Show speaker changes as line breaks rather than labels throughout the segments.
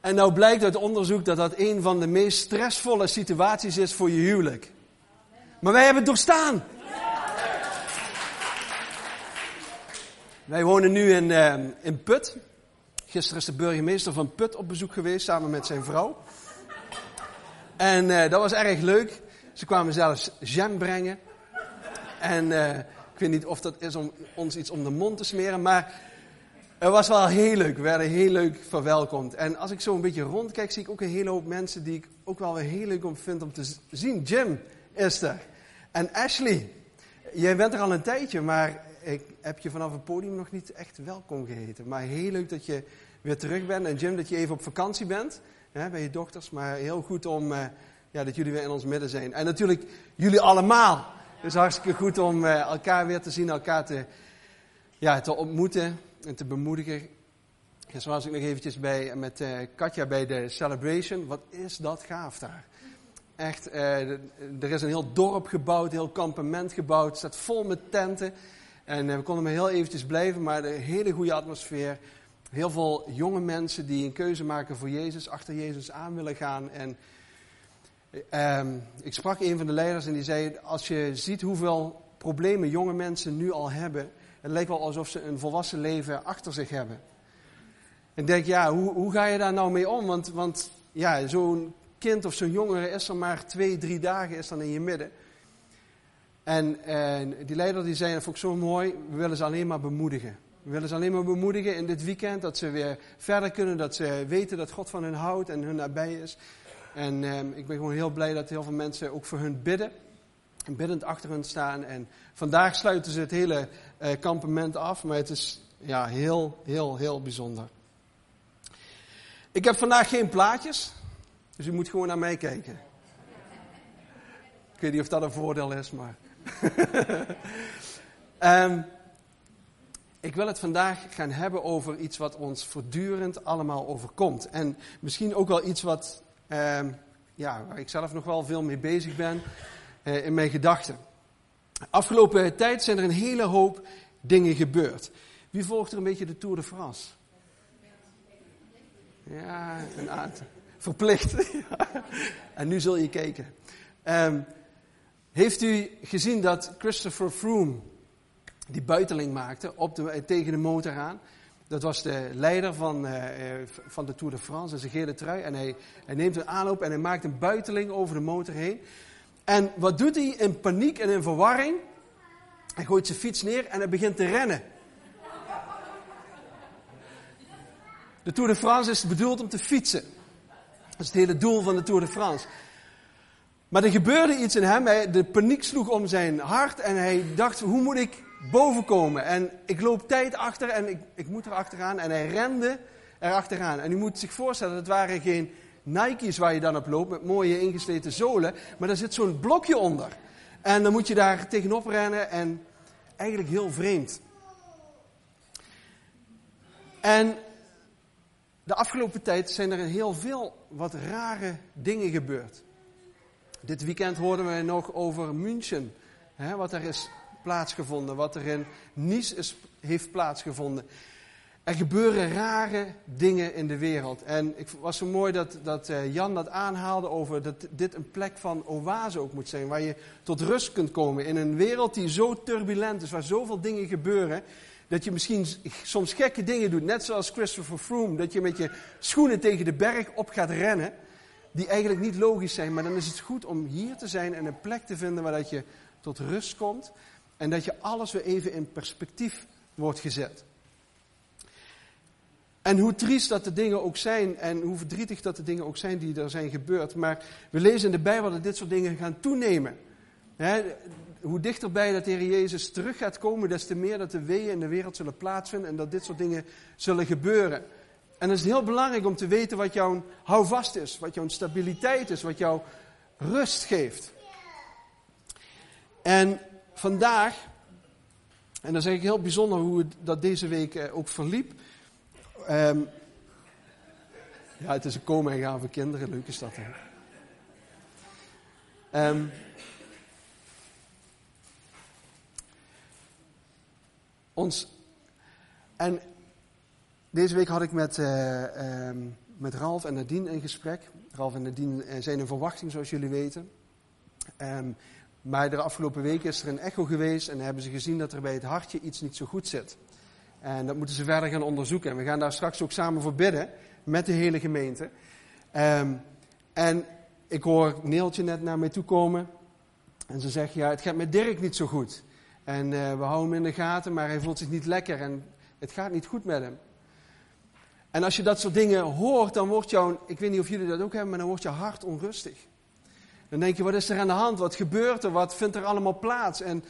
En nou blijkt uit onderzoek dat dat een van de meest stressvolle situaties is voor je huwelijk. Maar wij hebben het doorstaan. Wij wonen nu in, uh, in Put. Gisteren is de burgemeester van Put op bezoek geweest samen met zijn vrouw. En uh, dat was erg leuk. Ze kwamen zelfs jam brengen. En uh, ik weet niet of dat is om ons iets om de mond te smeren, maar het was wel heel leuk. We werden heel leuk verwelkomd. En als ik zo een beetje rondkijk, zie ik ook een hele hoop mensen die ik ook wel weer heel leuk om vind om te zien. Jim is er. En Ashley, jij bent er al een tijdje, maar ik heb je vanaf het podium nog niet echt welkom geheten. Maar heel leuk dat je weer terug bent. En Jim, dat je even op vakantie bent hè, bij je dochters. Maar heel goed om, uh, ja, dat jullie weer in ons midden zijn. En natuurlijk jullie allemaal. Het is hartstikke goed om uh, elkaar weer te zien, elkaar te, ja, te ontmoeten en te bemoedigen. Gisteren was ik nog eventjes bij, met uh, Katja bij de Celebration. Wat is dat gaaf daar. Echt, er is een heel dorp gebouwd, een heel kampement gebouwd. Het staat vol met tenten. En we konden maar heel eventjes blijven, maar een hele goede atmosfeer. Heel veel jonge mensen die een keuze maken voor Jezus, achter Jezus aan willen gaan. En um, ik sprak een van de leiders en die zei, als je ziet hoeveel problemen jonge mensen nu al hebben, het lijkt wel alsof ze een volwassen leven achter zich hebben. En denk, ja, hoe, hoe ga je daar nou mee om? Want, want ja, zo'n kind of zo'n jongere is er maar twee, drie dagen, is dan in je midden. En, en die leider die zei, dat vond ik zo mooi, we willen ze alleen maar bemoedigen. We willen ze alleen maar bemoedigen in dit weekend, dat ze weer verder kunnen, dat ze weten dat God van hen houdt en hun nabij is. En eh, ik ben gewoon heel blij dat heel veel mensen ook voor hun bidden. En biddend achter hun staan. En vandaag sluiten ze het hele eh, kampement af, maar het is ja, heel, heel, heel bijzonder. Ik heb vandaag geen plaatjes, dus u moet gewoon naar mij kijken. Ik weet niet of dat een voordeel is, maar. um, ik wil het vandaag gaan hebben over iets wat ons voortdurend allemaal overkomt. En misschien ook wel iets wat, uh, ja, waar ik zelf nog wel veel mee bezig ben in mijn gedachten. Afgelopen tijd zijn er een hele hoop dingen gebeurd. Wie volgt er een beetje de Tour de France? Ja, een aantal. Verplicht. en nu zul je kijken. Um, heeft u gezien dat Christopher Froome die buiteling maakte op de, tegen de motor aan. Dat was de leider van, uh, van de Tour de France, zijn gele trui. En hij, hij neemt een aanloop en hij maakt een buiteling over de motor heen. En wat doet hij in paniek en in verwarring? Hij gooit zijn fiets neer en hij begint te rennen. De Tour de France is bedoeld om te fietsen. Dat is het hele doel van de Tour de France. Maar er gebeurde iets in hem. de paniek sloeg om zijn hart en hij dacht: hoe moet ik boven komen. En ik loop tijd achter en ik, ik moet er achteraan. En hij rende er achteraan. En u moet zich voorstellen, het waren geen Nike's waar je dan op loopt met mooie ingesleten zolen. Maar daar zit zo'n blokje onder. En dan moet je daar tegenop rennen en eigenlijk heel vreemd. En de afgelopen tijd zijn er heel veel wat rare dingen gebeurd. Dit weekend hoorden we nog over München. Hè, wat er is plaatsgevonden, wat er in Nice is, heeft plaatsgevonden. Er gebeuren rare dingen in de wereld. En het was zo mooi dat, dat eh, Jan dat aanhaalde over dat dit een plek van oase ook moet zijn. Waar je tot rust kunt komen in een wereld die zo turbulent is, waar zoveel dingen gebeuren. Dat je misschien soms gekke dingen doet, net zoals Christopher Froome. Dat je met je schoenen tegen de berg op gaat rennen. Die eigenlijk niet logisch zijn. Maar dan is het goed om hier te zijn en een plek te vinden waar dat je tot rust komt. En dat je alles weer even in perspectief wordt gezet. En hoe triest dat de dingen ook zijn en hoe verdrietig dat de dingen ook zijn die er zijn gebeurd. Maar we lezen in de Bijbel dat dit soort dingen gaan toenemen. hoe dichterbij dat de Heer Jezus terug gaat komen, des te meer dat de weeën in de wereld zullen plaatsvinden en dat dit soort dingen zullen gebeuren. En het is heel belangrijk om te weten wat jouw houvast is, wat jouw stabiliteit is, wat jouw rust geeft. En vandaag, en dat is eigenlijk heel bijzonder hoe dat deze week eh, ook verliep. Um, ja, het is een komen en gaan voor kinderen, leuk is dat. Hè? Um, ons, en Deze week had ik met, uh, met Ralf en Nadine een gesprek. Ralf en Nadine eh, zijn in verwachting, zoals jullie weten. Maar de afgelopen week is er een echo geweest en hebben ze gezien dat er bij het hartje iets niet zo goed zit. En dat moeten ze verder gaan onderzoeken. En we gaan daar straks ook samen voor bidden met de hele gemeente. Um, en ik hoor Neeltje net naar mij toe komen. En ze zegt, ja, het gaat met Dirk niet zo goed. En uh, we houden hem in de gaten, maar hij voelt zich niet lekker en het gaat niet goed met hem. En als je dat soort dingen hoort, dan wordt jouw, ik weet niet of jullie dat ook hebben, maar dan wordt je hart onrustig. Dan denk je, wat is er aan de hand? Wat gebeurt er? Wat vindt er allemaal plaats? En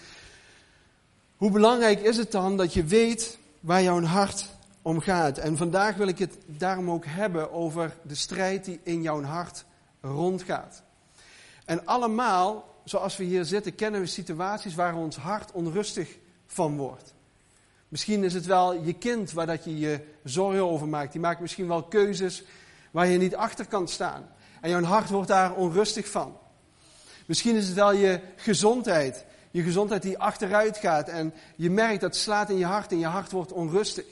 hoe belangrijk is het dan dat je weet waar jouw hart om gaat? En vandaag wil ik het daarom ook hebben over de strijd die in jouw hart rondgaat. En allemaal, zoals we hier zitten, kennen we situaties waar ons hart onrustig van wordt. Misschien is het wel je kind waar dat je je zorgen over maakt. Die maakt misschien wel keuzes waar je niet achter kan staan. En jouw hart wordt daar onrustig van. Misschien is het wel je gezondheid. Je gezondheid die achteruit gaat en je merkt dat slaat in je hart en je hart wordt onrustig.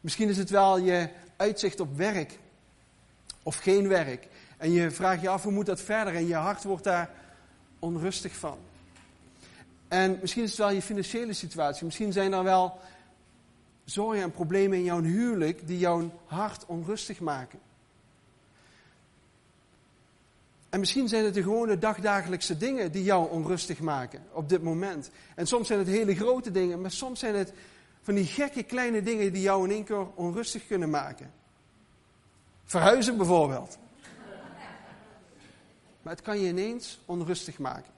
Misschien is het wel je uitzicht op werk of geen werk. En je vraagt je af hoe moet dat verder en je hart wordt daar onrustig van. En misschien is het wel je financiële situatie. Misschien zijn er wel zorgen en problemen in jouw huwelijk die jouw hart onrustig maken. En misschien zijn het de gewone dagdagelijkse dingen die jou onrustig maken op dit moment. En soms zijn het hele grote dingen, maar soms zijn het van die gekke kleine dingen die jou in één keer onrustig kunnen maken. Verhuizen bijvoorbeeld. Maar het kan je ineens onrustig maken.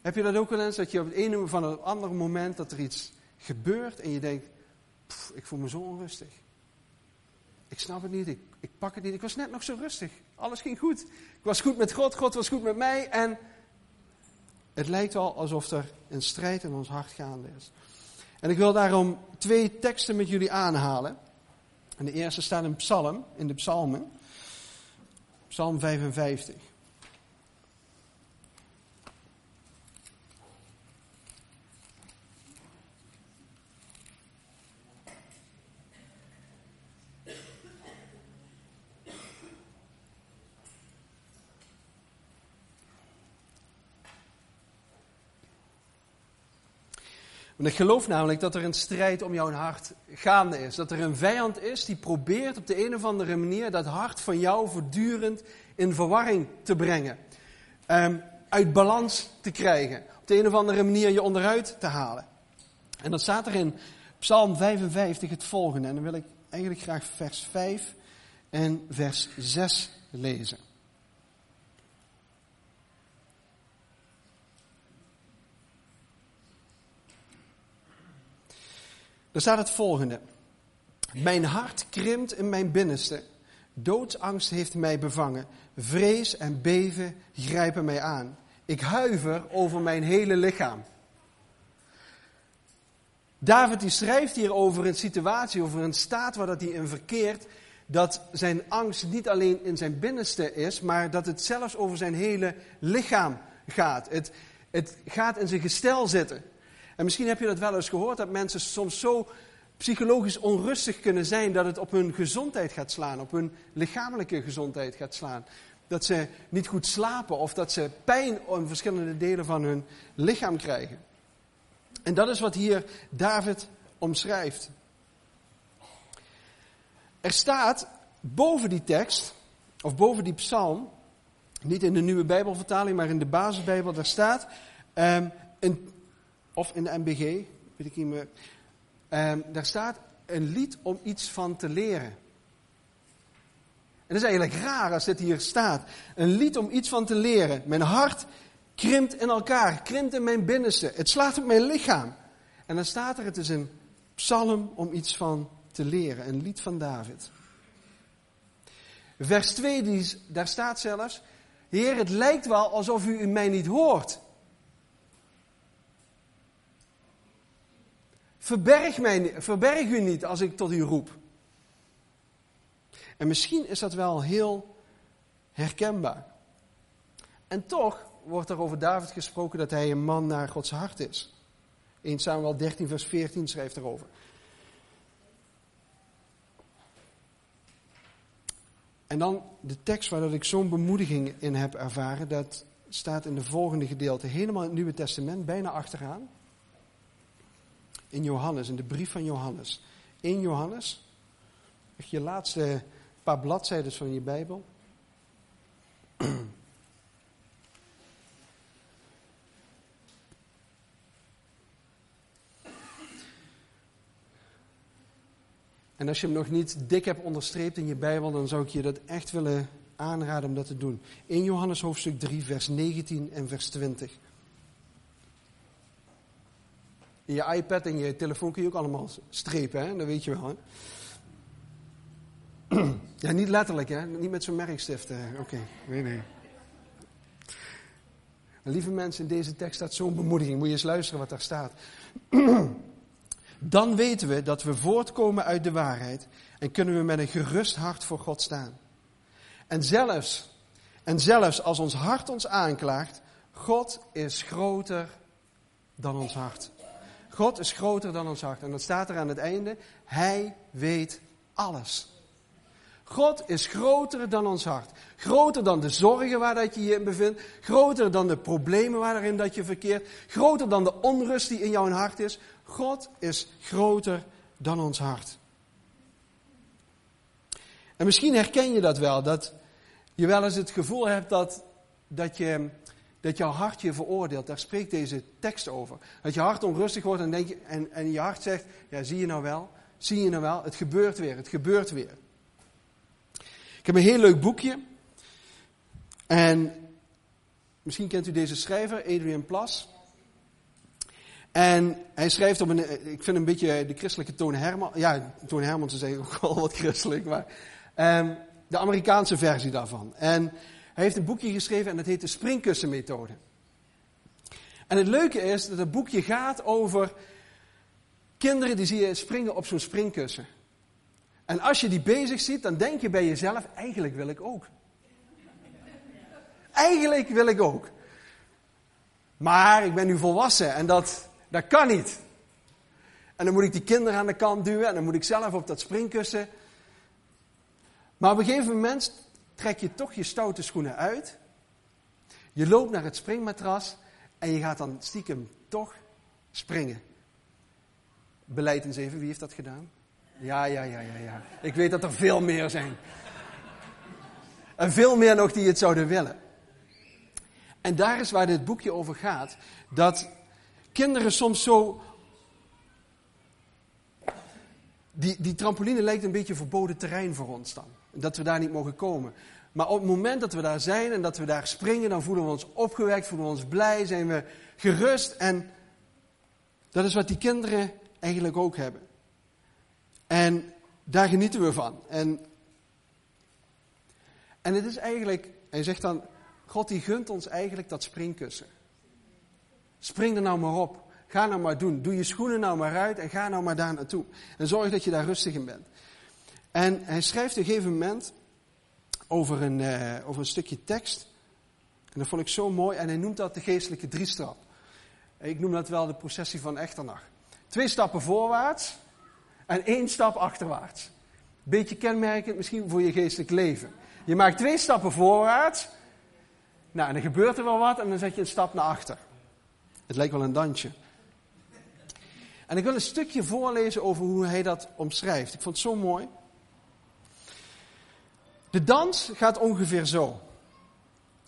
Heb je dat ook wel eens, dat je op het ene van het andere moment dat er iets gebeurt en je denkt, ik voel me zo onrustig. Ik snap het niet, ik, ik pak het niet, ik was net nog zo rustig. Alles ging goed. Ik was goed met God, God was goed met mij en het lijkt wel alsof er een strijd in ons hart gaande is. En ik wil daarom twee teksten met jullie aanhalen. En de eerste staat in Psalm, in de Psalmen. Psalm 55. Want ik geloof namelijk dat er een strijd om jouw hart gaande is. Dat er een vijand is die probeert op de een of andere manier dat hart van jou voortdurend in verwarring te brengen. Um, uit balans te krijgen. Op de een of andere manier je onderuit te halen. En dan staat er in Psalm 55 het volgende. En dan wil ik eigenlijk graag vers 5 en vers 6 lezen. Daar staat het volgende. Mijn hart krimpt in mijn binnenste. Doodsangst heeft mij bevangen. Vrees en beven grijpen mij aan. Ik huiver over mijn hele lichaam. David die schrijft hier over een situatie, over een staat waar dat hij in verkeert, dat zijn angst niet alleen in zijn binnenste is, maar dat het zelfs over zijn hele lichaam gaat. Het, het gaat in zijn gestel zitten. En misschien heb je dat wel eens gehoord, dat mensen soms zo psychologisch onrustig kunnen zijn dat het op hun gezondheid gaat slaan, op hun lichamelijke gezondheid gaat slaan. Dat ze niet goed slapen of dat ze pijn in verschillende delen van hun lichaam krijgen. En dat is wat hier David omschrijft. Er staat boven die tekst, of boven die psalm, niet in de nieuwe Bijbelvertaling, maar in de basisbijbel, daar staat um, een of in de MBG, weet ik niet meer. Um, daar staat een lied om iets van te leren. En dat is eigenlijk raar als dit hier staat. Een lied om iets van te leren. Mijn hart krimpt in elkaar, krimpt in mijn binnenste. Het slaat op mijn lichaam. En dan staat er, het is een psalm om iets van te leren. Een lied van David. Vers 2, die, daar staat zelfs, Heer, het lijkt wel alsof u mij niet hoort. Verberg, mij, verberg u niet als ik tot u roep. En misschien is dat wel heel herkenbaar. En toch wordt er over David gesproken dat hij een man naar Gods hart is. 1 Samuel 13, vers 14 schrijft erover. En dan de tekst waar ik zo'n bemoediging in heb ervaren, dat staat in de volgende gedeelte, helemaal in het Nieuwe Testament, bijna achteraan. In Johannes, in de brief van Johannes. 1 Johannes, je laatste paar bladzijden van je Bijbel. En als je hem nog niet dik hebt onderstreept in je Bijbel, dan zou ik je dat echt willen aanraden om dat te doen. In Johannes hoofdstuk 3, vers 19 en vers 20. In je iPad en je telefoon kun je ook allemaal strepen, hè? dat weet je wel. Ja, niet letterlijk, hè? niet met zo'n merkstift. Oké, nee, nee. Lieve mensen, in deze tekst staat zo'n bemoediging. Moet je eens luisteren wat daar staat. Dan weten we dat we voortkomen uit de waarheid en kunnen we met een gerust hart voor God staan. En zelfs, en zelfs als ons hart ons aanklaagt, God is groter dan ons hart. God is groter dan ons hart. En dat staat er aan het einde. Hij weet alles. God is groter dan ons hart. Groter dan de zorgen waar dat je je in bevindt. Groter dan de problemen waarin dat je verkeert. Groter dan de onrust die in jouw hart is. God is groter dan ons hart. En misschien herken je dat wel, dat je wel eens het gevoel hebt dat, dat, je, dat jouw hart je veroordeelt. Daar spreekt deze tekst over. Dat je hart onrustig wordt en, denk je, en, en je hart zegt, ja zie je nou wel, zie je nou wel, het gebeurt weer, het gebeurt weer. Ik heb een heel leuk boekje. En misschien kent u deze schrijver, Adrian Plas. En hij schrijft op een, ik vind een beetje de christelijke Toon Herman. Ja, Toon Herman, ze zeggen ook wel wat christelijk, maar um, de Amerikaanse versie daarvan. En hij heeft een boekje geschreven en dat heet de springkussenmethode. En het leuke is dat het boekje gaat over kinderen die zie je springen op zo'n springkussen. En als je die bezig ziet, dan denk je bij jezelf, eigenlijk wil ik ook. Eigenlijk wil ik ook. Maar ik ben nu volwassen en dat, dat kan niet. En dan moet ik die kinderen aan de kant duwen en dan moet ik zelf op dat springkussen. Maar op een gegeven moment trek je toch je stoute schoenen uit. Je loopt naar het springmatras en je gaat dan stiekem toch springen. Beleid eens even, wie heeft dat gedaan? Ja, ja, ja, ja, ja. Ik weet dat er veel meer zijn. En veel meer nog die het zouden willen. En daar is waar dit boekje over gaat. Dat kinderen soms zo. Die, die trampoline lijkt een beetje verboden terrein voor ons dan. Dat we daar niet mogen komen. Maar op het moment dat we daar zijn en dat we daar springen, dan voelen we ons opgewekt, voelen we ons blij, zijn we gerust. En dat is wat die kinderen eigenlijk ook hebben. En daar genieten we van. En, en het is eigenlijk, hij zegt dan, God die gunt ons eigenlijk dat springkussen. Spring er nou maar op. Ga nou maar doen. Doe je schoenen nou maar uit en ga nou maar daar naartoe. En zorg dat je daar rustig in bent. En hij schrijft op een gegeven moment over een, uh, over een stukje tekst. En dat vond ik zo mooi. En hij noemt dat de geestelijke driestrap. Ik noem dat wel de processie van Echternach. Twee stappen voorwaarts en één stap achterwaarts. Beetje kenmerkend misschien voor je geestelijk leven. Je maakt twee stappen voorwaarts. Nou, en dan gebeurt er wel wat en dan zet je een stap naar achter. Het lijkt wel een dansje. En ik wil een stukje voorlezen over hoe hij dat omschrijft. Ik vond het zo mooi. De dans gaat ongeveer zo.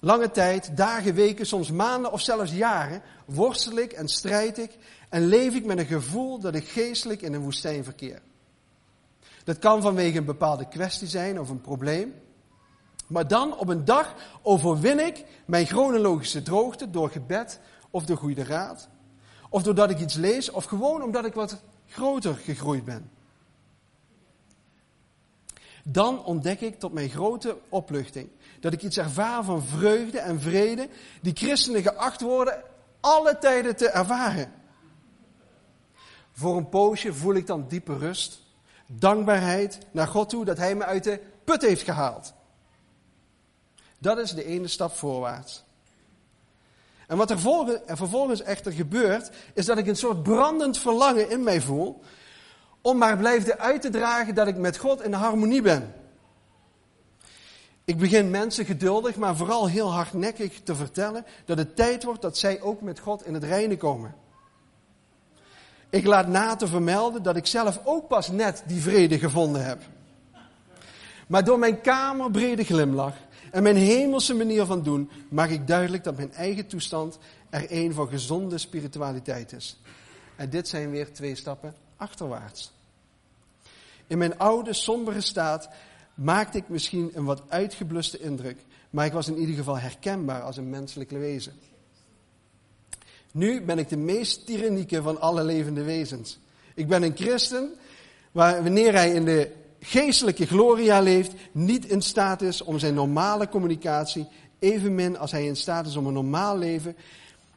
Lange tijd, dagen, weken, soms maanden of zelfs jaren worstel ik en strijd ik en leef ik met een gevoel dat ik geestelijk in een woestijn verkeer. Dat kan vanwege een bepaalde kwestie zijn of een probleem. Maar dan op een dag overwin ik mijn chronologische droogte door gebed of door goede raad. Of doordat ik iets lees of gewoon omdat ik wat groter gegroeid ben. Dan ontdek ik tot mijn grote opluchting dat ik iets ervaar van vreugde en vrede die christenen geacht worden alle tijden te ervaren. Voor een poosje voel ik dan diepe rust, dankbaarheid naar God toe dat Hij me uit de put heeft gehaald. Dat is de ene stap voorwaarts. En wat er vervolgens echter gebeurt, is dat ik een soort brandend verlangen in mij voel om maar blijven uit te dragen dat ik met God in harmonie ben. Ik begin mensen geduldig, maar vooral heel hardnekkig te vertellen dat het tijd wordt dat zij ook met God in het reine komen. Ik laat na te vermelden dat ik zelf ook pas net die vrede gevonden heb. Maar door mijn kamerbrede glimlach en mijn hemelse manier van doen, maak ik duidelijk dat mijn eigen toestand er een van gezonde spiritualiteit is. En dit zijn weer twee stappen achterwaarts. In mijn oude, sombere staat maakte ik misschien een wat uitgebluste indruk, maar ik was in ieder geval herkenbaar als een menselijk wezen. Nu ben ik de meest tyrannieke van alle levende wezens. Ik ben een christen, waar wanneer hij in de geestelijke gloria leeft, niet in staat is om zijn normale communicatie, evenmin als hij in staat is om een normaal leven,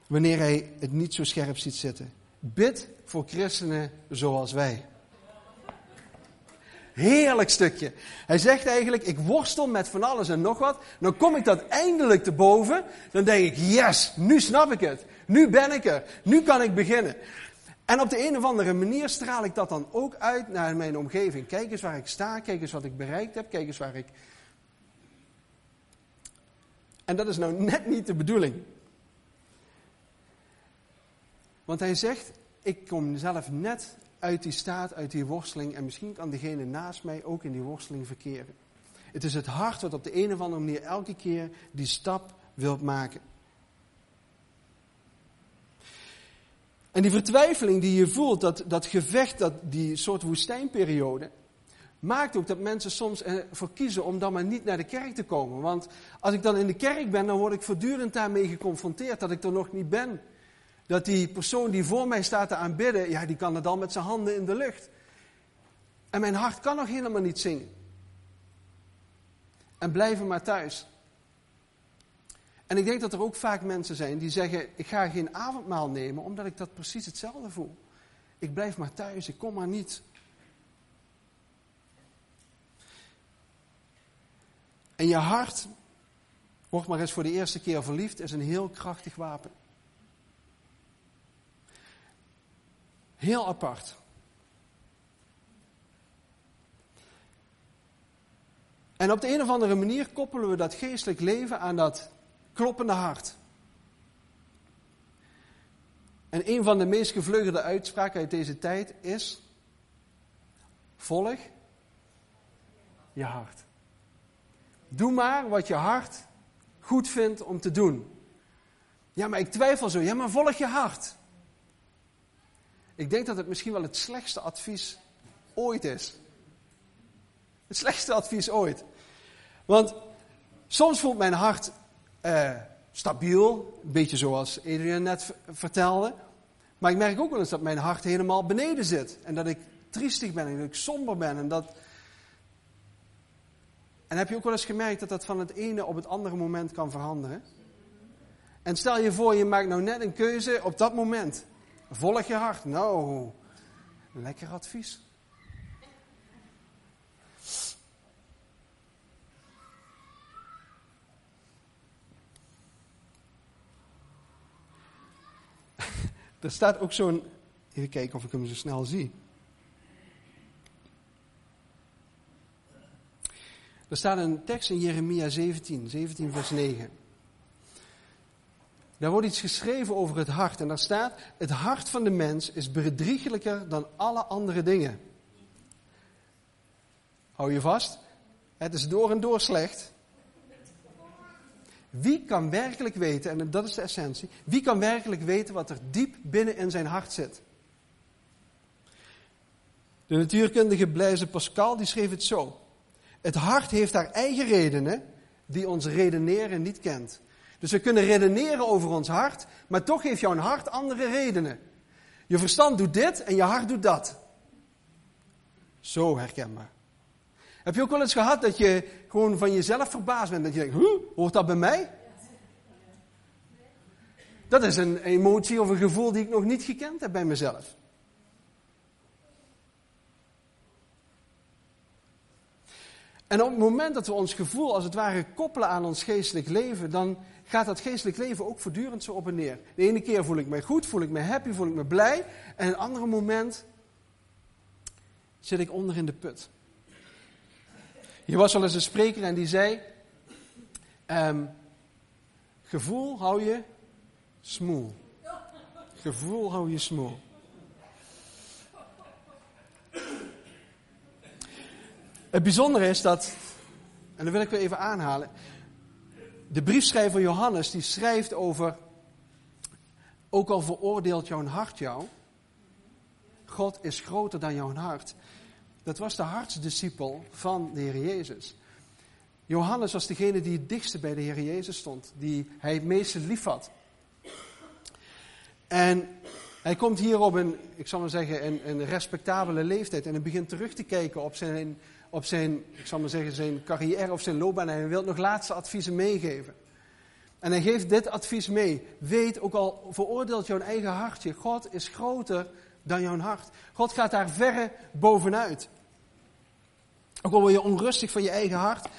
wanneer hij het niet zo scherp ziet zitten. Bid voor christenen zoals wij. Heerlijk stukje. Hij zegt eigenlijk, ik worstel met van alles en nog wat. Dan kom ik dat eindelijk te boven. Dan denk ik, yes, nu snap ik het. Nu ben ik er. Nu kan ik beginnen. En op de een of andere manier straal ik dat dan ook uit naar mijn omgeving. Kijk eens waar ik sta, kijk eens wat ik bereikt heb, kijk eens waar ik. En dat is nou net niet de bedoeling. Want hij zegt, ik kom zelf net uit die staat, uit die worsteling. En misschien kan degene naast mij ook in die worsteling verkeren. Het is het hart wat op de een of andere manier elke keer die stap wilt maken. En die vertwijfeling die je voelt, dat, dat gevecht, dat, die soort woestijnperiode, maakt ook dat mensen soms ervoor kiezen om dan maar niet naar de kerk te komen. Want als ik dan in de kerk ben, dan word ik voortdurend daarmee geconfronteerd dat ik er nog niet ben. Dat die persoon die voor mij staat te aanbidden, ja, die kan het dan met zijn handen in de lucht. En mijn hart kan nog helemaal niet zingen. En blijven maar thuis. En ik denk dat er ook vaak mensen zijn die zeggen: Ik ga geen avondmaal nemen omdat ik dat precies hetzelfde voel. Ik blijf maar thuis, ik kom maar niet. En je hart, wordt maar eens voor de eerste keer verliefd, is een heel krachtig wapen. Heel apart. En op de een of andere manier koppelen we dat geestelijk leven aan dat kloppende hart. En een van de meest gevleugelde uitspraken uit deze tijd is: volg je hart. Doe maar wat je hart goed vindt om te doen. Ja, maar ik twijfel zo. Ja, maar volg je hart. Ik denk dat het misschien wel het slechtste advies ooit is. Het slechtste advies ooit. Want soms voelt mijn hart uh, stabiel, een beetje zoals Adrian net vertelde. Maar ik merk ook wel eens dat mijn hart helemaal beneden zit. En dat ik triestig ben en dat ik somber ben. En, en heb je ook wel eens gemerkt dat dat van het ene op het andere moment kan veranderen? En stel je voor, je maakt nou net een keuze op dat moment. Volg je hart. Nou, lekker advies. Er staat ook zo'n. Even kijken of ik hem zo snel zie. Er staat een tekst in Jeremia 17, 17 vers 9. Daar wordt iets geschreven over het hart. En daar staat: Het hart van de mens is bedriegelijker dan alle andere dingen. Hou je vast? Het is door en door slecht. Wie kan werkelijk weten, en dat is de essentie, wie kan werkelijk weten wat er diep binnen in zijn hart zit? De natuurkundige Blaise Pascal die schreef het zo. Het hart heeft haar eigen redenen die ons redeneren niet kent. Dus we kunnen redeneren over ons hart, maar toch heeft jouw hart andere redenen. Je verstand doet dit en je hart doet dat. Zo herkenbaar. Heb je ook wel eens gehad dat je gewoon van jezelf verbaasd bent? Dat je denkt, huh, hoort dat bij mij? Dat is een emotie of een gevoel die ik nog niet gekend heb bij mezelf. En op het moment dat we ons gevoel als het ware koppelen aan ons geestelijk leven, dan gaat dat geestelijk leven ook voortdurend zo op en neer. De ene keer voel ik me goed, voel ik me happy, voel ik me blij. En een andere moment zit ik onder in de put. Hier was wel eens een spreker en die zei, Um, gevoel hou je smoel. Gevoel hou je smoel. Het bijzondere is dat, en dat wil ik weer even aanhalen. De briefschrijver Johannes die schrijft over, ook al veroordeelt jouw hart jou, God is groter dan jouw hart. Dat was de hartsdiscipel van de Heer Jezus. Johannes was degene die het dichtste bij de Heer Jezus stond, die hij het meeste lief had. En hij komt hier op een, ik zal maar zeggen, een, een respectabele leeftijd en hij begint terug te kijken op zijn, op zijn, ik zal maar zeggen, zijn carrière of zijn loopbaan en hij wil nog laatste adviezen meegeven. En hij geeft dit advies mee. Weet, ook al veroordeelt jouw eigen hartje, God is groter dan jouw hart. God gaat daar verre bovenuit. Ook al word je onrustig van je eigen hart,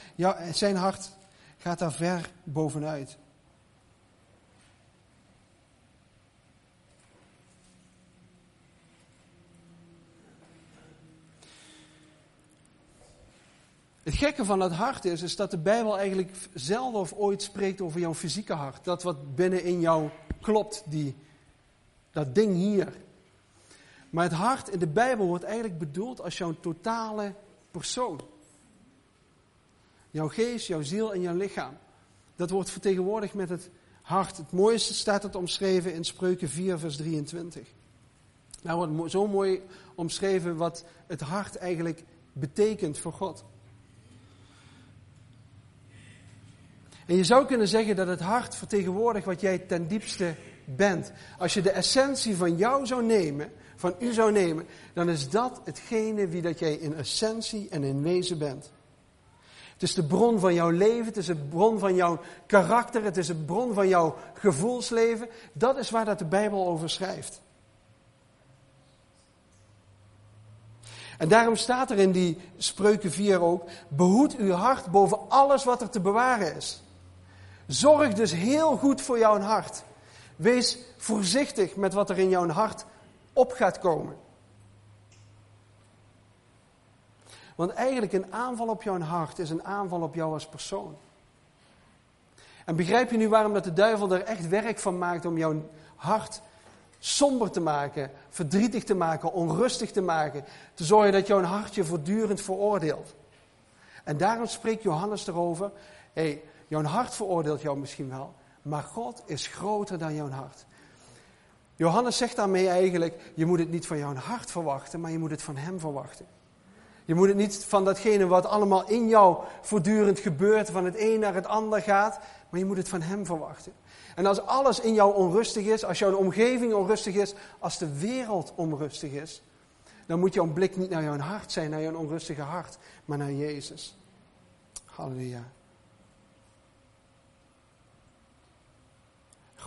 zijn hart gaat daar ver bovenuit. Het gekke van dat hart is, is dat de Bijbel eigenlijk zelden of ooit spreekt over jouw fysieke hart. Dat wat binnenin jou klopt, die, dat ding hier. Maar het hart in de Bijbel wordt eigenlijk bedoeld als jouw totale persoon. Jouw geest, jouw ziel en jouw lichaam. Dat wordt vertegenwoordigd met het hart. Het mooiste staat het omschreven in Spreuken 4, vers 23. Daar wordt zo mooi omschreven wat het hart eigenlijk betekent voor God. En je zou kunnen zeggen dat het hart vertegenwoordigt wat jij ten diepste bent. Als je de essentie van jou zou nemen, van u zou nemen, dan is dat hetgene wie dat jij in essentie en in wezen bent. Het is de bron van jouw leven, het is de bron van jouw karakter, het is de bron van jouw gevoelsleven. Dat is waar dat de Bijbel over schrijft. En daarom staat er in die spreuken 4 ook, behoed uw hart boven alles wat er te bewaren is. Zorg dus heel goed voor jouw hart. Wees voorzichtig met wat er in jouw hart op gaat komen. Want eigenlijk een aanval op jouw hart is een aanval op jou als persoon. En begrijp je nu waarom dat de duivel er echt werk van maakt om jouw hart somber te maken, verdrietig te maken, onrustig te maken, te zorgen dat jouw hart je voortdurend veroordeelt. En daarom spreekt Johannes erover, hey, jouw hart veroordeelt jou misschien wel, maar God is groter dan jouw hart. Johannes zegt daarmee eigenlijk, je moet het niet van jouw hart verwachten, maar je moet het van hem verwachten. Je moet het niet van datgene wat allemaal in jou voortdurend gebeurt, van het een naar het ander gaat, maar je moet het van hem verwachten. En als alles in jou onrustig is, als jouw omgeving onrustig is, als de wereld onrustig is, dan moet jouw blik niet naar jouw hart zijn, naar jouw onrustige hart, maar naar Jezus. Halleluja.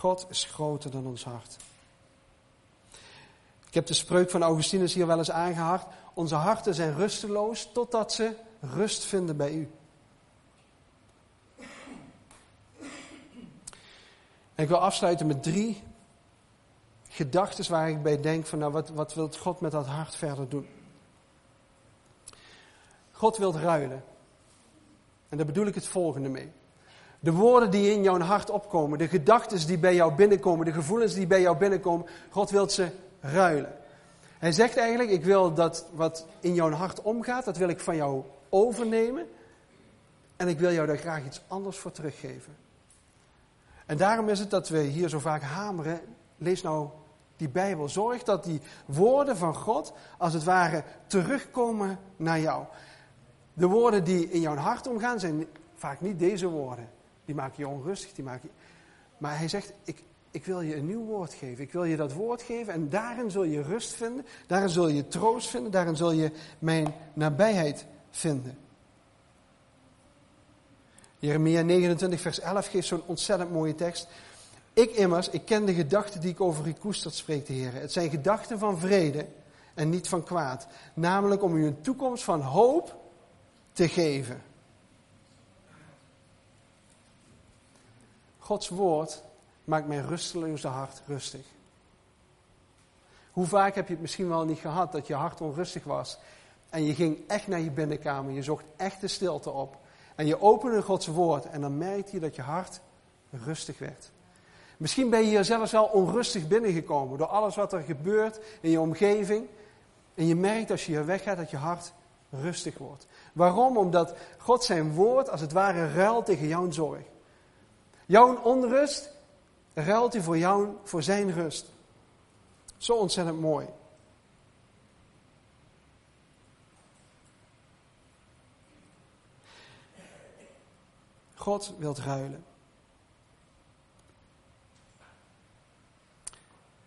God is groter dan ons hart. Ik heb de spreuk van Augustinus hier wel eens aangehaald. Onze harten zijn rusteloos totdat ze rust vinden bij u. En ik wil afsluiten met drie gedachten waar ik bij denk van nou wat, wat wil God met dat hart verder doen. God wil ruilen. En daar bedoel ik het volgende mee. De woorden die in jouw hart opkomen, de gedachten die bij jou binnenkomen, de gevoelens die bij jou binnenkomen, God wil ze ruilen. Hij zegt eigenlijk, ik wil dat wat in jouw hart omgaat, dat wil ik van jou overnemen. En ik wil jou daar graag iets anders voor teruggeven. En daarom is het dat we hier zo vaak hameren, lees nou die Bijbel. Zorg dat die woorden van God, als het ware, terugkomen naar jou. De woorden die in jouw hart omgaan, zijn vaak niet deze woorden. Die maken je onrustig, die maken je... Maar hij zegt, ik, ik wil je een nieuw woord geven. Ik wil je dat woord geven en daarin zul je rust vinden. Daarin zul je troost vinden. Daarin zul je mijn nabijheid vinden. Jeremia 29, vers 11 geeft zo'n ontzettend mooie tekst. Ik immers, ik ken de gedachten die ik over u koester, spreekt de Heer. Het zijn gedachten van vrede en niet van kwaad. Namelijk om u een toekomst van hoop te geven. Gods woord maakt mijn rusteloze hart rustig. Hoe vaak heb je het misschien wel niet gehad dat je hart onrustig was en je ging echt naar je binnenkamer, je zocht echt de stilte op En je opende Gods woord en dan merkte je dat je hart rustig werd. Misschien ben je hier zelfs wel onrustig binnengekomen door alles wat er gebeurt in je omgeving. En je merkt als je hier weggaat dat je hart rustig wordt. Waarom? Omdat God zijn woord als het ware ruilt tegen jouw zorg. Jouw onrust ruilt hij voor jou, voor zijn rust. Zo ontzettend mooi. God wilt ruilen.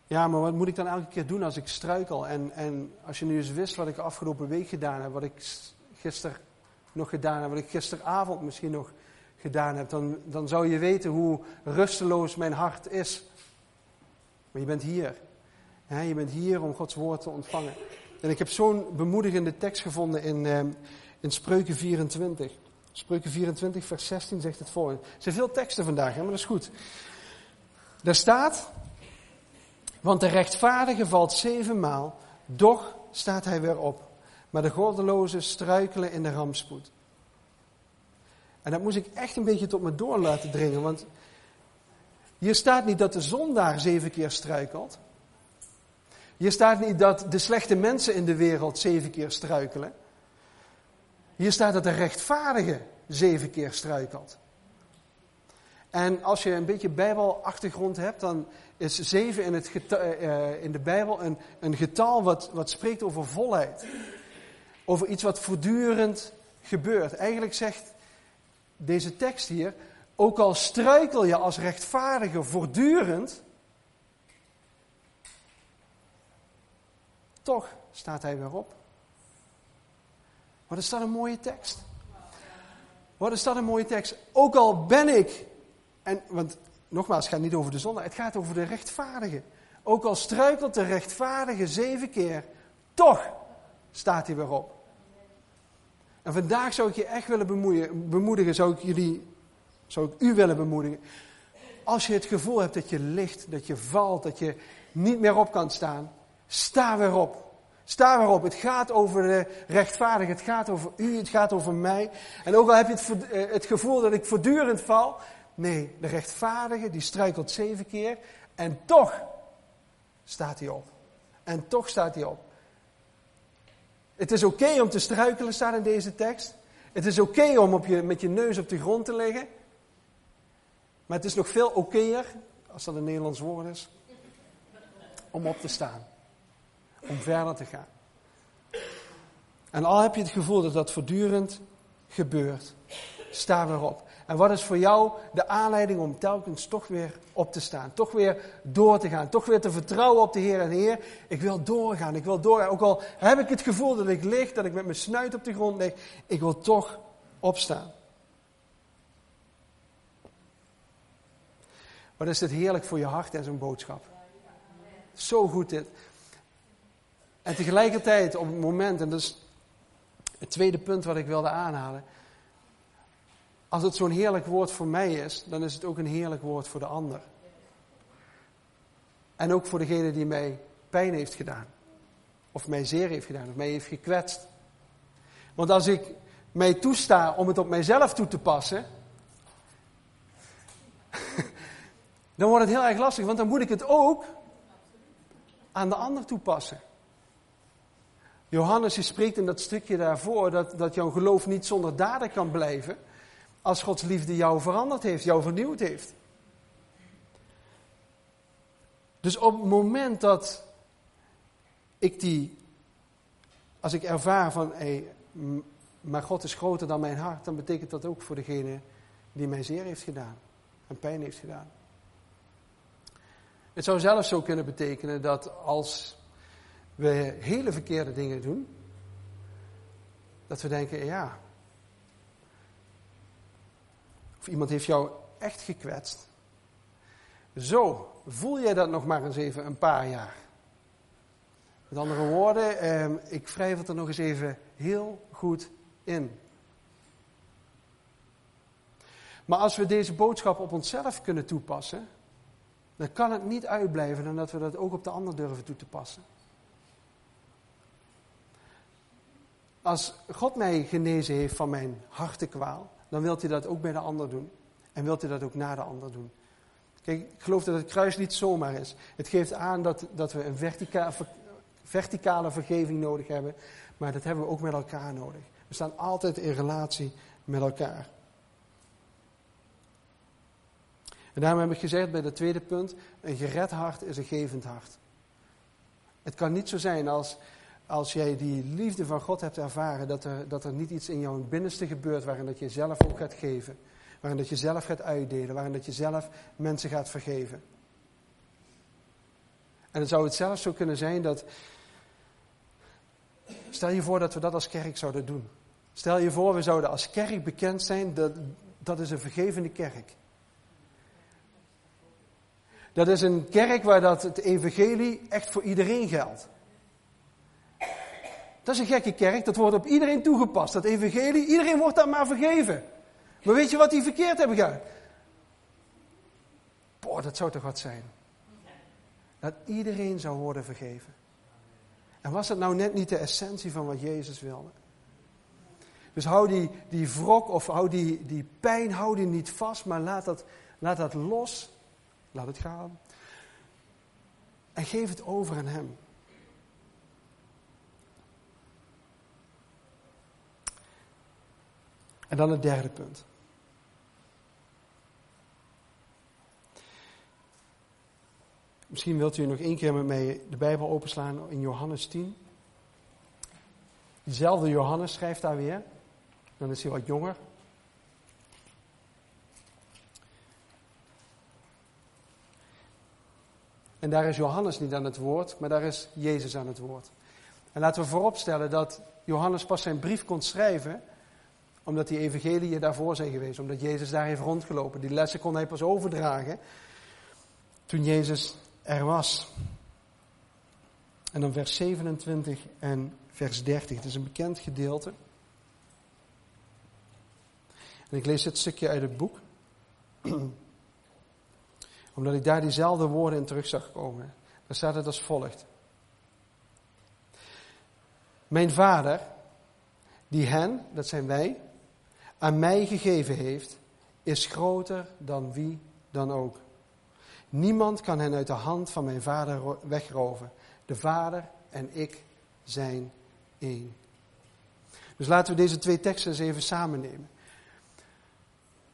Ja, maar wat moet ik dan elke keer doen als ik struikel? En, en als je nu eens wist wat ik afgelopen week gedaan heb, wat ik gisteren nog gedaan heb, wat ik gisteravond misschien nog gedaan heb, dan, dan zou je weten hoe rusteloos mijn hart is. Maar je bent hier. je bent hier om Gods woord te ontvangen. En ik heb zo'n bemoedigende tekst gevonden in, uh, in Spreuken 24. Spreuken 24, vers 16 zegt het voor. Er zijn veel teksten vandaag, hè, maar dat is goed. Daar staat, want de rechtvaardige valt zevenmaal, doch staat hij weer op. Maar de goddelozen struikelen in de rampspoed. En dat moest ik echt een beetje tot me door laten dringen, want hier staat niet dat de zondaar zeven keer struikelt. Hier staat niet dat de slechte mensen in de wereld zeven keer struikelen. Hier staat dat de rechtvaardige zeven keer struikelt. En als je een beetje bijbelachtergrond hebt, dan is zeven in, het uh, in de Bijbel een, een getal wat, wat spreekt over volheid. Over iets wat voortdurend gebeurt. Eigenlijk zegt deze tekst hier, ook al struikel je als rechtvaardige voortdurend, toch staat hij weer op. Wat is dat een mooie tekst? Wat is dat een mooie tekst? Ook al ben ik, en, want nogmaals, het gaat niet over de zonde, het gaat over de rechtvaardige. Ook al struikelt de rechtvaardige zeven keer, toch staat hij weer op. En vandaag zou ik je echt willen bemoedigen, zou ik, jullie, zou ik u willen bemoedigen. Als je het gevoel hebt dat je ligt, dat je valt, dat je niet meer op kan staan, sta weer op. Sta weer op. Het gaat over de rechtvaardige, het gaat over u, het gaat over mij. En ook al heb je het, eh, het gevoel dat ik voortdurend val, nee, de rechtvaardige die struikelt zeven keer en toch staat hij op. En toch staat hij op. Het is oké om te struikelen, staat in deze tekst. Het is oké om op je, met je neus op de grond te liggen. Maar het is nog veel okéer, als dat een Nederlands woord is, om op te staan. Om verder te gaan. En al heb je het gevoel dat dat voortdurend gebeurt, sta erop. En wat is voor jou de aanleiding om telkens toch weer op te staan? Toch weer door te gaan. Toch weer te vertrouwen op de Heer en Heer. Ik wil doorgaan. Ik wil doorgaan. Ook al heb ik het gevoel dat ik lig, dat ik met mijn snuit op de grond lig. Ik wil toch opstaan. Wat is dit heerlijk voor je hart en zo'n boodschap. Zo goed dit. En tegelijkertijd op het moment, en dat is het tweede punt wat ik wilde aanhalen. Als het zo'n heerlijk woord voor mij is, dan is het ook een heerlijk woord voor de ander. En ook voor degene die mij pijn heeft gedaan. Of mij zeer heeft gedaan, of mij heeft gekwetst. Want als ik mij toesta om het op mijzelf toe te passen, dan wordt het heel erg lastig, want dan moet ik het ook aan de ander toepassen. Johannes spreekt in dat stukje daarvoor dat, dat jouw geloof niet zonder daden kan blijven als Gods liefde jou veranderd heeft, jou vernieuwd heeft. Dus op het moment dat ik die, als ik ervaar van, hé, maar God is groter dan mijn hart, dan betekent dat ook voor degene die mij zeer heeft gedaan en pijn heeft gedaan. Het zou zelfs zo kunnen betekenen dat als we hele verkeerde dingen doen, dat we denken, ja, of iemand heeft jou echt gekwetst. Zo, voel jij dat nog maar eens even een paar jaar. Met andere woorden, eh, ik wrijf het er nog eens even heel goed in. Maar als we deze boodschap op onszelf kunnen toepassen, dan kan het niet uitblijven dan dat we dat ook op de ander durven toe te passen. Als God mij genezen heeft van mijn hartekwaal, dan wilt hij dat ook bij de ander doen. En wilt hij dat ook na de ander doen. Kijk, ik geloof dat het kruis niet zomaar is. Het geeft aan dat, dat we een vertica verticale vergeving nodig hebben. Maar dat hebben we ook met elkaar nodig. We staan altijd in relatie met elkaar. En daarom heb ik gezegd bij het tweede punt, een gered hart is een gevend hart. Het kan niet zo zijn als, als jij die liefde van God hebt ervaren, dat er, dat er niet iets in jouw binnenste gebeurt waarin dat je zelf ook gaat geven. Waarin dat je zelf gaat uitdelen, waarin dat je zelf mensen gaat vergeven. En dan zou het zelfs zo kunnen zijn dat, stel je voor dat we dat als kerk zouden doen. Stel je voor, we zouden als kerk bekend zijn, dat, dat is een vergevende kerk. Dat is een kerk waar dat het evangelie echt voor iedereen geldt. Dat is een gekke kerk, dat wordt op iedereen toegepast. Dat evangelie, iedereen wordt daar maar vergeven. Maar weet je wat die verkeerd hebben gedaan? Boah, dat zou toch wat zijn. Dat iedereen zou worden vergeven. En was dat nou net niet de essentie van wat Jezus wilde? Dus hou die, die wrok of hou die, die pijn, hou die niet vast, maar laat dat, laat dat los. Laat het gaan. En geef het over aan Hem. En dan het derde punt. Misschien wilt u nog één keer met mij de Bijbel openslaan in Johannes 10. Diezelfde Johannes schrijft daar weer. Dan is hij wat jonger. En daar is Johannes niet aan het woord, maar daar is Jezus aan het woord. En laten we vooropstellen dat Johannes pas zijn brief kon schrijven omdat die evangeliën daarvoor zijn geweest, omdat Jezus daar heeft rondgelopen. Die lessen kon hij pas overdragen toen Jezus er was. En dan vers 27 en vers 30. Het is een bekend gedeelte. En ik lees dit stukje uit het boek. Omdat ik daar diezelfde woorden in terug zag komen. Daar staat het als volgt. Mijn vader, die hen, dat zijn wij, aan mij gegeven heeft, is groter dan wie dan ook. Niemand kan hen uit de hand van mijn vader wegroven. De vader en ik zijn één. Dus laten we deze twee teksten eens even samen nemen.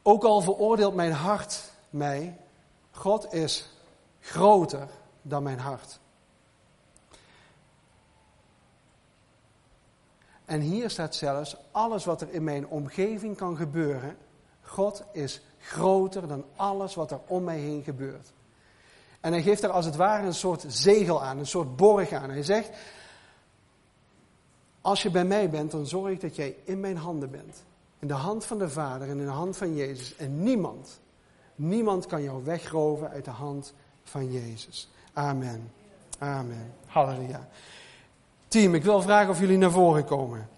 Ook al veroordeelt mijn hart mij, God is groter dan mijn hart. En hier staat zelfs alles wat er in mijn omgeving kan gebeuren. God is groter dan alles wat er om mij heen gebeurt. En hij geeft er als het ware een soort zegel aan, een soort borg aan. Hij zegt, als je bij mij bent, dan zorg ik dat jij in mijn handen bent. In de hand van de Vader en in de hand van Jezus. En niemand, niemand kan jou wegroven uit de hand van Jezus. Amen. Amen. Halleluja. Team, ik wil vragen of jullie naar voren komen.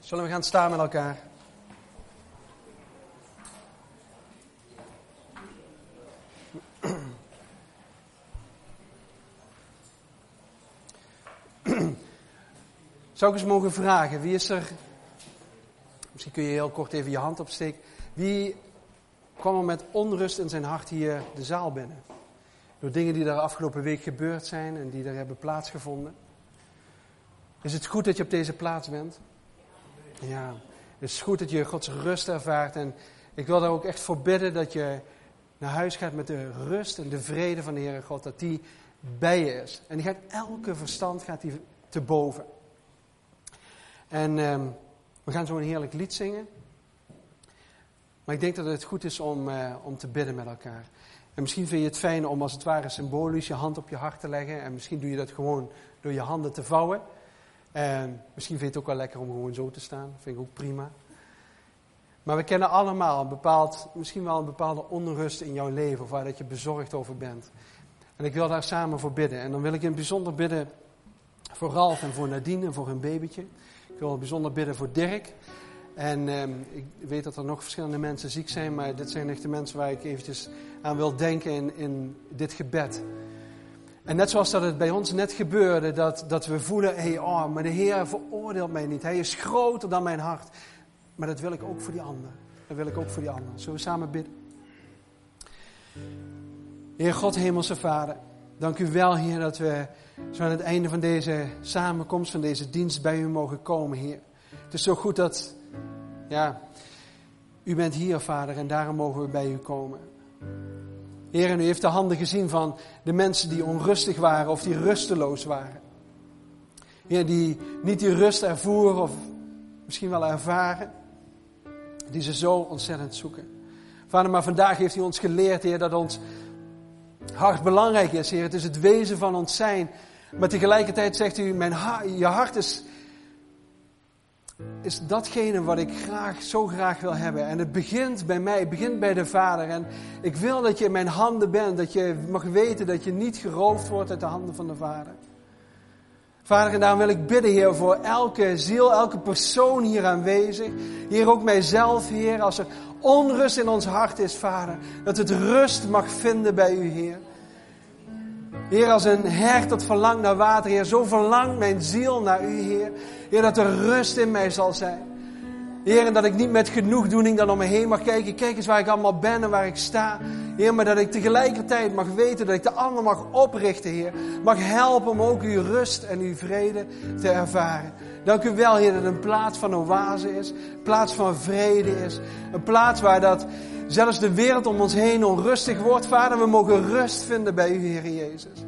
Zullen we gaan staan met elkaar? Zou ik eens mogen vragen, wie is er, misschien kun je heel kort even je hand opsteken, wie kwam er met onrust in zijn hart hier de zaal binnen? Door dingen die er afgelopen week gebeurd zijn en die er hebben plaatsgevonden. Is het goed dat je op deze plaats bent? Ja, het is goed dat je Gods rust ervaart. En ik wil daar ook echt voor bidden dat je naar huis gaat met de rust en de vrede van de Heere God. Dat die bij je is. En die gaat elke verstand gaat die te boven. En um, we gaan zo een heerlijk lied zingen. Maar ik denk dat het goed is om, uh, om te bidden met elkaar. En misschien vind je het fijn om als het ware symbolisch je hand op je hart te leggen. En misschien doe je dat gewoon door je handen te vouwen. En misschien vind je het ook wel lekker om gewoon zo te staan. Vind ik ook prima. Maar we kennen allemaal een bepaald, misschien wel een bepaalde onrust in jouw leven. Of waar dat je bezorgd over bent. En ik wil daar samen voor bidden. En dan wil ik in het bijzonder bidden Voor Ralf en voor Nadine en voor hun babytje. Ik wil bijzonder bidden voor Dirk. En ehm, ik weet dat er nog verschillende mensen ziek zijn, maar dit zijn echt de mensen waar ik eventjes aan wil denken in, in dit gebed. En net zoals dat het bij ons net gebeurde, dat, dat we voelen, hey, oh, maar de Heer veroordeelt mij niet. Hij is groter dan mijn hart. Maar dat wil ik ook voor die ander. Dat wil ik ook voor die ander. Zullen we samen bidden? Heer God, Hemelse Vader, dank u wel, Heer, dat we zo aan het einde van deze samenkomst, van deze dienst bij u mogen komen, Heer. Het is zo goed dat, ja, u bent hier, Vader, en daarom mogen we bij u komen. Heer, en u heeft de handen gezien van de mensen die onrustig waren of die rusteloos waren. Heer, die niet die rust ervoeren of misschien wel ervaren, die ze zo ontzettend zoeken. Vader, maar vandaag heeft u ons geleerd, Heer, dat ons hart belangrijk is, Heer. Het is het wezen van ons zijn. Maar tegelijkertijd zegt u, mijn je hart is, is datgene wat ik graag, zo graag wil hebben. En het begint bij mij, het begint bij de Vader. En ik wil dat je in mijn handen bent, dat je mag weten dat je niet geroofd wordt uit de handen van de Vader. Vader, en daarom wil ik bidden, Heer, voor elke ziel, elke persoon hier aanwezig. Heer, ook mijzelf, Heer, als er onrust in ons hart is, Vader. Dat het rust mag vinden bij U, Heer. Heer, als een hert dat verlangt naar water, Heer, zo verlangt mijn ziel naar U, Heer. Heer, dat er rust in mij zal zijn. Heer, dat ik niet met genoegdoening dan om me heen mag kijken. Kijk eens waar ik allemaal ben en waar ik sta. Heer, maar dat ik tegelijkertijd mag weten dat ik de ander mag oprichten, Heer. Mag helpen om ook uw rust en uw vrede te ervaren. Dank u wel, Heer, dat een plaats van oase is. Een plaats van vrede is. Een plaats waar dat zelfs de wereld om ons heen onrustig wordt. Vader, we mogen rust vinden bij u, Heer Jezus.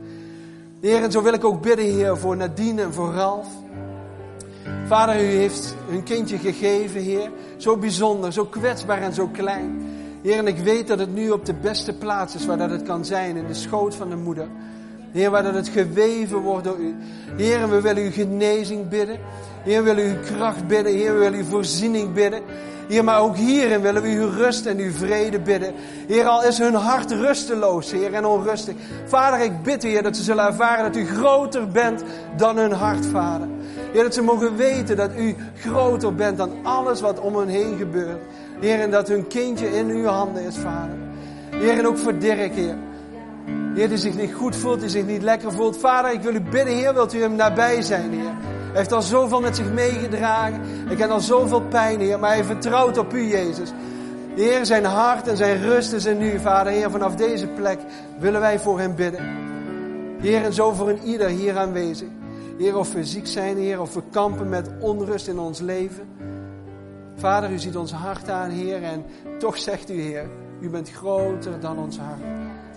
Heer, en zo wil ik ook bidden, Heer, voor Nadine en voor Ralf. Vader, u heeft hun kindje gegeven, Heer. Zo bijzonder, zo kwetsbaar en zo klein. Heer, en ik weet dat het nu op de beste plaats is waar dat het kan zijn, in de schoot van de moeder. Heer, waar dat het geweven wordt door u. Heer, we willen u genezing bidden. Heer, we willen uw kracht bidden. Heer, we willen uw voorziening bidden. Heer, maar ook hierin willen we uw rust en uw vrede bidden. Heer, al is hun hart rusteloos, Heer, en onrustig. Vader, ik bid, Heer, dat ze zullen ervaren dat u groter bent dan hun hart, Vader. Heer, dat ze mogen weten dat u groter bent dan alles wat om hen heen gebeurt. Heer, en dat hun kindje in uw handen is, Vader. Heer, en ook voor Dirk, Heer. Heer, die zich niet goed voelt, die zich niet lekker voelt. Vader, ik wil u bidden, Heer, wilt u hem nabij zijn, Heer. Hij heeft al zoveel met zich meegedragen. Hij kent al zoveel pijn, Heer, maar hij vertrouwt op u, Jezus. Heer, zijn hart en zijn rust is in u, Vader. Heer, vanaf deze plek willen wij voor hem bidden. Heer, en zo voor een ieder hier aanwezig. Heer, of we ziek zijn, Heer, of we kampen met onrust in ons leven. Vader, u ziet ons hart aan, Heer, en toch zegt u, Heer, u bent groter dan ons hart.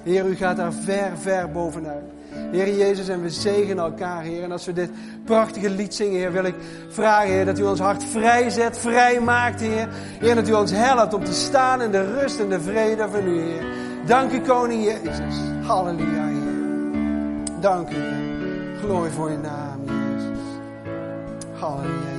Heer, u gaat daar ver, ver bovenuit. Heer Jezus, en we zegenen elkaar, Heer. En als we dit prachtige lied zingen, Heer, wil ik vragen, Heer, dat u ons hart vrijzet, vrij maakt, Heer. Heer, dat u ons helpt om te staan in de rust en de vrede van u, Heer. Dank u, Koning Jezus. Halleluja, Heer. Dank u. Glorie voor je naam, Jezus. Halleluja.